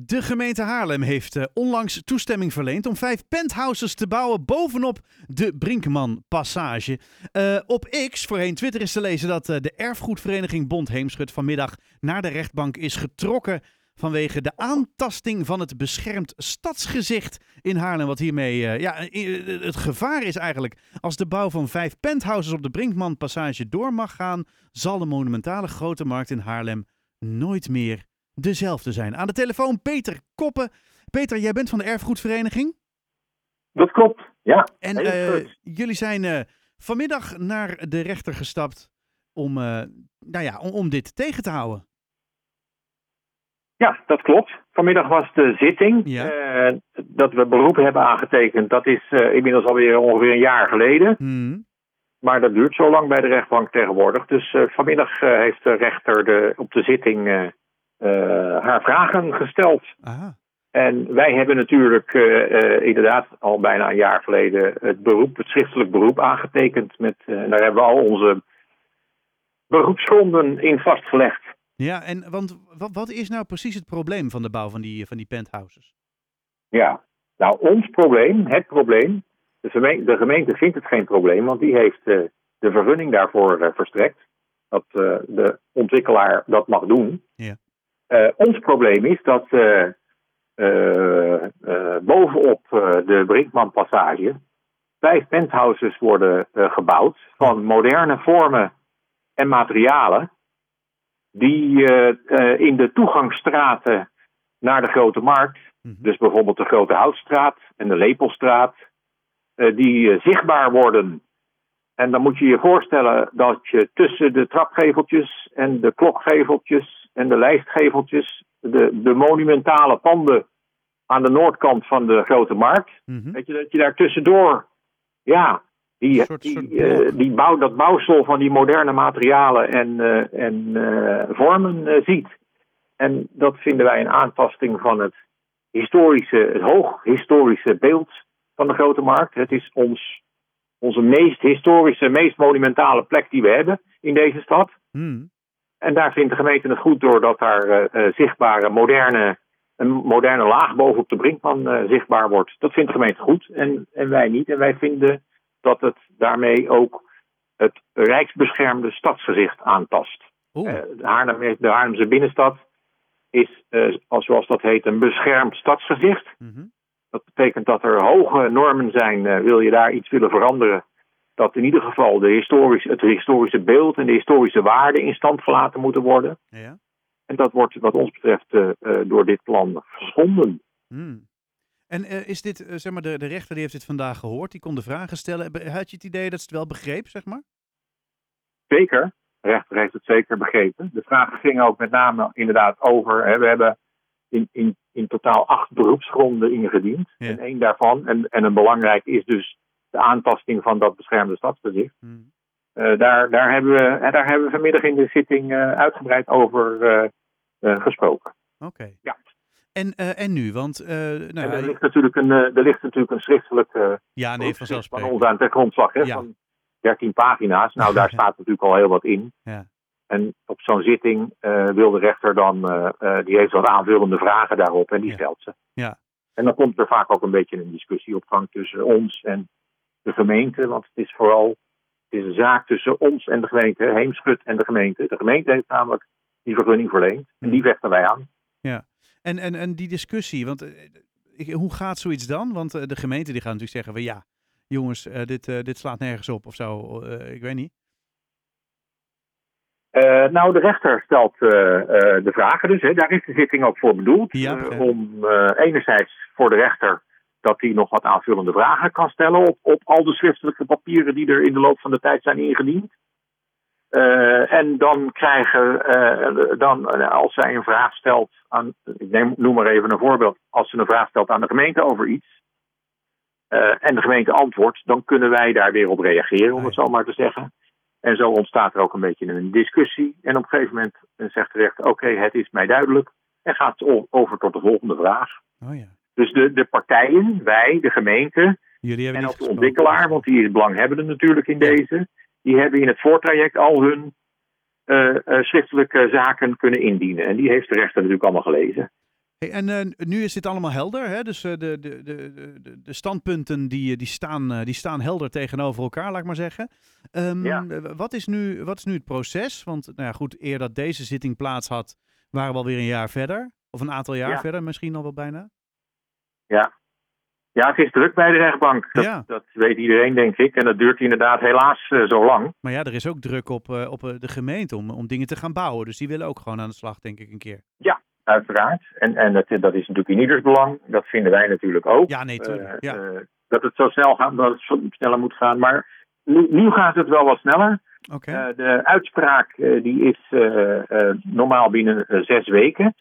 De gemeente Haarlem heeft uh, onlangs toestemming verleend om vijf penthouses te bouwen bovenop de Brinkman Passage. Uh, op X, voorheen Twitter, is te lezen dat uh, de erfgoedvereniging Bond Heemschut vanmiddag naar de rechtbank is getrokken vanwege de aantasting van het beschermd stadsgezicht in Haarlem. Wat hiermee, ja, het gevaar is eigenlijk, als de bouw van vijf penthouses op de Brinkman Passage door mag gaan, zal de monumentale grote markt in Haarlem nooit meer dezelfde zijn. Aan de telefoon Peter Koppen. Peter, jij bent van de erfgoedvereniging? Dat klopt, ja. En uh, jullie zijn uh, vanmiddag naar de rechter gestapt om, uh, nou ja, om, om, dit tegen te houden. Ja, dat klopt. Vanmiddag was de zitting. Ja. dat we beroep hebben aangetekend, dat is inmiddels alweer ongeveer een jaar geleden. Hmm. Maar dat duurt zo lang bij de rechtbank tegenwoordig. Dus vanmiddag heeft de rechter de, op de zitting haar vragen gesteld. Aha. En wij hebben natuurlijk uh, uh, inderdaad al bijna een jaar geleden het beroep, het schriftelijk beroep aangetekend. Met, en daar hebben we al onze beroepsgronden in vastgelegd. Ja, en want wat, wat is nou precies het probleem van de bouw van die, van die penthouses? Ja, nou ons probleem, het probleem, de gemeente, de gemeente vindt het geen probleem, want die heeft de vergunning daarvoor verstrekt. Dat de ontwikkelaar dat mag doen. Ja. Uh, ons probleem is dat uh, uh, bovenop de Brinkman-passage vijf penthouses worden gebouwd van moderne vormen en materialen die in de toegangsstraten naar de Grote Markt, Mhm. dus bijvoorbeeld de Grote Houtstraat en de Lepelstraat, die zichtbaar worden en dan moet je je voorstellen dat je tussen de trapgeveltjes en de klokgeveltjes en de lijstgeveltjes, de, de monumentale panden aan de noordkant van de grote markt, Mhm. weet je, dat je daar tussendoor, ja, die, soort- die, soort eh, die bouw, dat bouwsel van die moderne materialen en, eh, en eh, vormen ziet. En dat vinden wij een aantasting van het historische, het hooghistorische beeld van de grote markt. Het is ons onze meest historische, meest monumentale plek die we hebben in deze stad. Hmm. En daar vindt de gemeente het goed doordat daar eh, eh, zichtbare, moderne, een moderne laag bovenop de Brinkman eh, zichtbaar wordt. Dat vindt de gemeente goed en, en wij niet. En wij vinden dat het daarmee ook het rijksbeschermde stadsgezicht aantast. De, Haarlem, de Haarlemse binnenstad is, als- zoals dat heet, een beschermd stadsgezicht. Mhm. Dat betekent dat er hoge normen zijn, wil je daar iets willen veranderen. Dat in ieder geval de historisch, het historische beeld en de historische waarden in stand gelaten moeten worden. Ja. En dat wordt wat ons betreft eh, eh, door dit plan geschonden. Hmm. En eh, is dit, zeg maar, de, de rechter die heeft dit vandaag gehoord, die kon de vragen stellen. Had je het idee dat ze het wel begreep, zeg maar? Zeker, de rechter heeft het zeker begrepen. De vragen gingen ook met name inderdaad over. Hè, we hebben in, in, in totaal acht beroepsgronden ingediend. Ja. En één daarvan, en, en een belangrijk, is dus de aantasting van dat beschermde stadsgezicht. Hmm. Eh, daar, daar, hebben we, en daar hebben we vanmiddag in de zitting eh, uitgebreid over eh, eh, gesproken. Oké. Ja. En, eh, en nu? Want, eh, nou, en er ligt natuurlijk een, eh, er ligt natuurlijk een schriftelijk eh, ja, nee, van ons aan ter grondslag hè, Ja. van 13 pagina's. Nou, daar staat natuurlijk al heel wat in. Ja. En op zo'n zitting eh, wil de rechter dan, eh, eh, die heeft wat aanvullende vragen daarop en die Ja. stelt ze. Ja. En dan komt er vaak ook een beetje een discussie op gang tussen ons en de gemeente. Want het is vooral het is een zaak tussen ons en de gemeente, Heemschut en de gemeente. De gemeente heeft namelijk die vergunning verleend en die vechten wij aan. En, en, en die discussie, want eh, ik- hoe gaat zoiets dan? Want eh, de gemeente die gaat natuurlijk zeggen van ja, jongens, eh, dit, dit slaat nergens op of zo. ik weet niet. Nou, de rechter stelt de vragen dus. Hè. Daar is de zitting ook voor bedoeld. Ja, om enerzijds voor de rechter dat hij nog wat aanvullende vragen kan stellen op, op al de schriftelijke papieren die er in de loop van de tijd zijn ingediend. Eh, en dan krijgen, eh, dan, eh, als zij een vraag stelt aan, ik neem, noem maar even een voorbeeld, als ze een vraag stelt aan de gemeente over iets, en de gemeente antwoordt, dan kunnen wij daar weer op reageren, om het zo maar te zeggen. En zo ontstaat er ook een beetje een discussie. En op een gegeven moment zegt de rechter: Oké, het is mij duidelijk. En gaat over tot de volgende vraag. Oh ja. Dus de, de partijen, wij, de gemeente en ook de ontwikkelaar, want die is belanghebbende natuurlijk in deze, die hebben in het voortraject al hun eh, eh, schriftelijke zaken kunnen indienen. En die heeft de rechter natuurlijk allemaal gelezen. Hey, en eh, nu is dit allemaal helder, hè? dus de, de, de, de, de standpunten die, die, staan, die staan helder tegenover elkaar, laat ik maar zeggen. Ehm, Ja. eh, wat, is nu, wat is nu het proces? Want nou ja, goed, eer dat deze zitting plaats had, waren we alweer een jaar verder. Of een aantal jaar Ja. verder, misschien al wel bijna. Ja. ja, het is druk bij de rechtbank. Dat, Ja. dat weet iedereen, denk ik. En dat duurt inderdaad helaas eh, zo lang. Maar ja, er is ook druk op, eh, op eh, de gemeente om, om dingen te gaan bouwen. Dus die willen ook gewoon aan de slag, denk ik, een keer. Uiteraard. En, en dat, dat is natuurlijk in ieders belang. Dat vinden wij natuurlijk ook. Ja, nee, tuurlijk. Ja. dat het zo snel gaat, dat het zo sneller moet gaan. Maar nu, nu gaat het wel wat sneller. De uitspraak die is normaal binnen zes weken.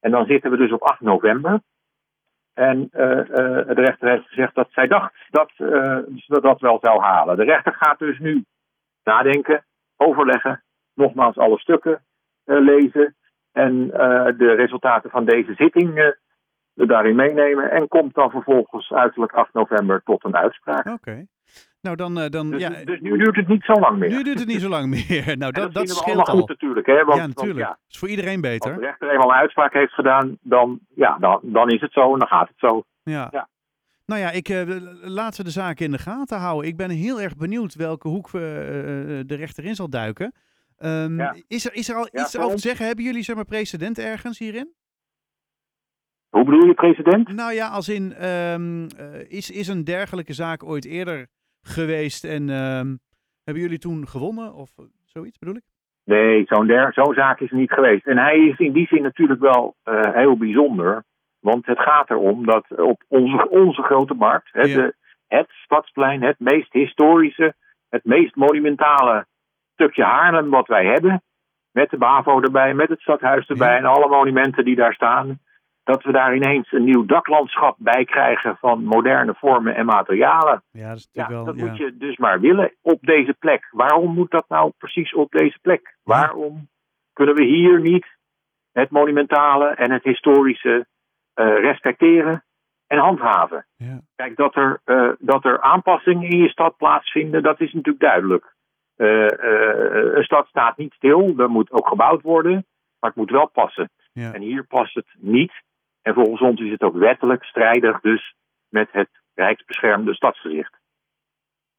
En dan zitten we dus op 8 november. En eh, eh, de rechter heeft gezegd dat zij dacht dat eh, ze dat wel zou halen. De rechter gaat dus nu nadenken, overleggen, nogmaals alle stukken eh, lezen. En eh, de resultaten van deze zitting eh, daarin meenemen. En komt dan vervolgens uiterlijk 8 november tot een uitspraak. Oké. Nou, dan, eh, dan Dus, ja, dus nu duurt het niet zo lang meer. nu duurt het niet zo lang meer. Nou, En dat, dat we scheelt allemaal al. goed natuurlijk. Hè? Want, ja, natuurlijk. Want, ja, is voor iedereen als beter. de rechter eenmaal een uitspraak heeft gedaan, dan, ja, dan, dan is het zo en dan gaat het zo. Ja. Ja. Nou ja, ik, eh, laten we de zaken in de gaten houden. Ik ben heel erg benieuwd welke hoek we, eh, de rechter in zal duiken. Ehm, Ja. is, er, is er al iets over te zeggen? Hebben jullie zeg maar precedent ergens hierin? Hoe bedoel je, president? Nou ja, als in, ehm, eh, is, is een dergelijke zaak ooit eerder geweest en ehm, hebben jullie toen gewonnen of zoiets bedoel ik? Nee, zo'n zo'n zaak is niet geweest. En hij is in die zin natuurlijk wel eh, heel bijzonder. Want het gaat erom dat op onze, onze grote markt, hè, Ja. de, het Stadsplein, het meest historische, het meest monumentale stukje Haarlem wat wij hebben, met de BAVO erbij, met het stadhuis erbij Ja. en alle monumenten die daar staan, dat we daar ineens een nieuw daklandschap bij krijgen van moderne vormen en materialen. Ja, dat is Ja, natuurlijk dat wel. moet je dus maar willen op deze plek. Waarom moet dat nou precies op deze plek? Waarom kunnen we hier niet het monumentale en het historische eh, respecteren en handhaven? Ja. Kijk, dat er, eh, dat er aanpassingen in je stad plaatsvinden, dat is natuurlijk duidelijk. Eh, een stad staat niet stil, er moet ook gebouwd worden, maar het moet wel passen. Ja. En hier past het niet. En volgens ons is het ook wettelijk strijdig dus met het rijksbeschermde stadsgezicht.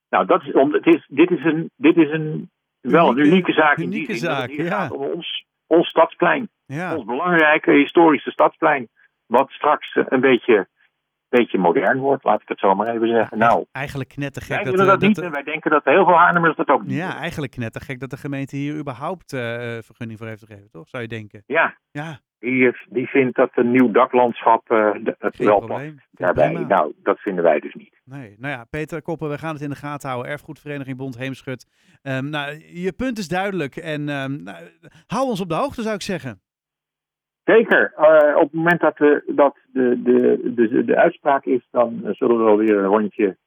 Nou, dat is, om, het is, dit is een, dit is een wel een Unieke- unieke zaak in unieke die zin. dat zaak, hier ja. gaat om ons, ons stadsplein. ja. Ons belangrijke historische stadsplein. Wat straks eh, een beetje, beetje modern wordt, laat ik het zo maar even zeggen. Nou, Eigenlijk knettergek wij dat, willen eh, dat niet de- en wij denken dat heel veel Haarlemmers dat ook niet Ja, willen. eigenlijk knettergek dat de gemeente hier überhaupt eh, vergunning voor heeft gegeven, toch? Zou je denken. Ja, Ja, die, die vindt dat een nieuw daklandschap eh, het geen wel past daarbij. prima. Nou, dat vinden wij dus niet. Nee, nou ja, Peter Koppen, we gaan het in de gaten houden. Erfgoedvereniging Bond Heemschut. Ehm, nou, je punt is duidelijk en ehm, nou, hou ons op de hoogte, zou ik zeggen. Zeker. Eh, op het moment dat, de, dat de, de, de, de uitspraak is, dan zullen we wel weer een rondje.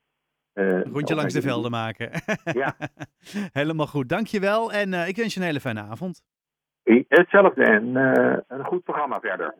eh, rondje langs de velden maken. Ja. Helemaal goed, dankjewel en ik wens je een hele fijne avond. Hetzelfde en eh, een goed programma verder.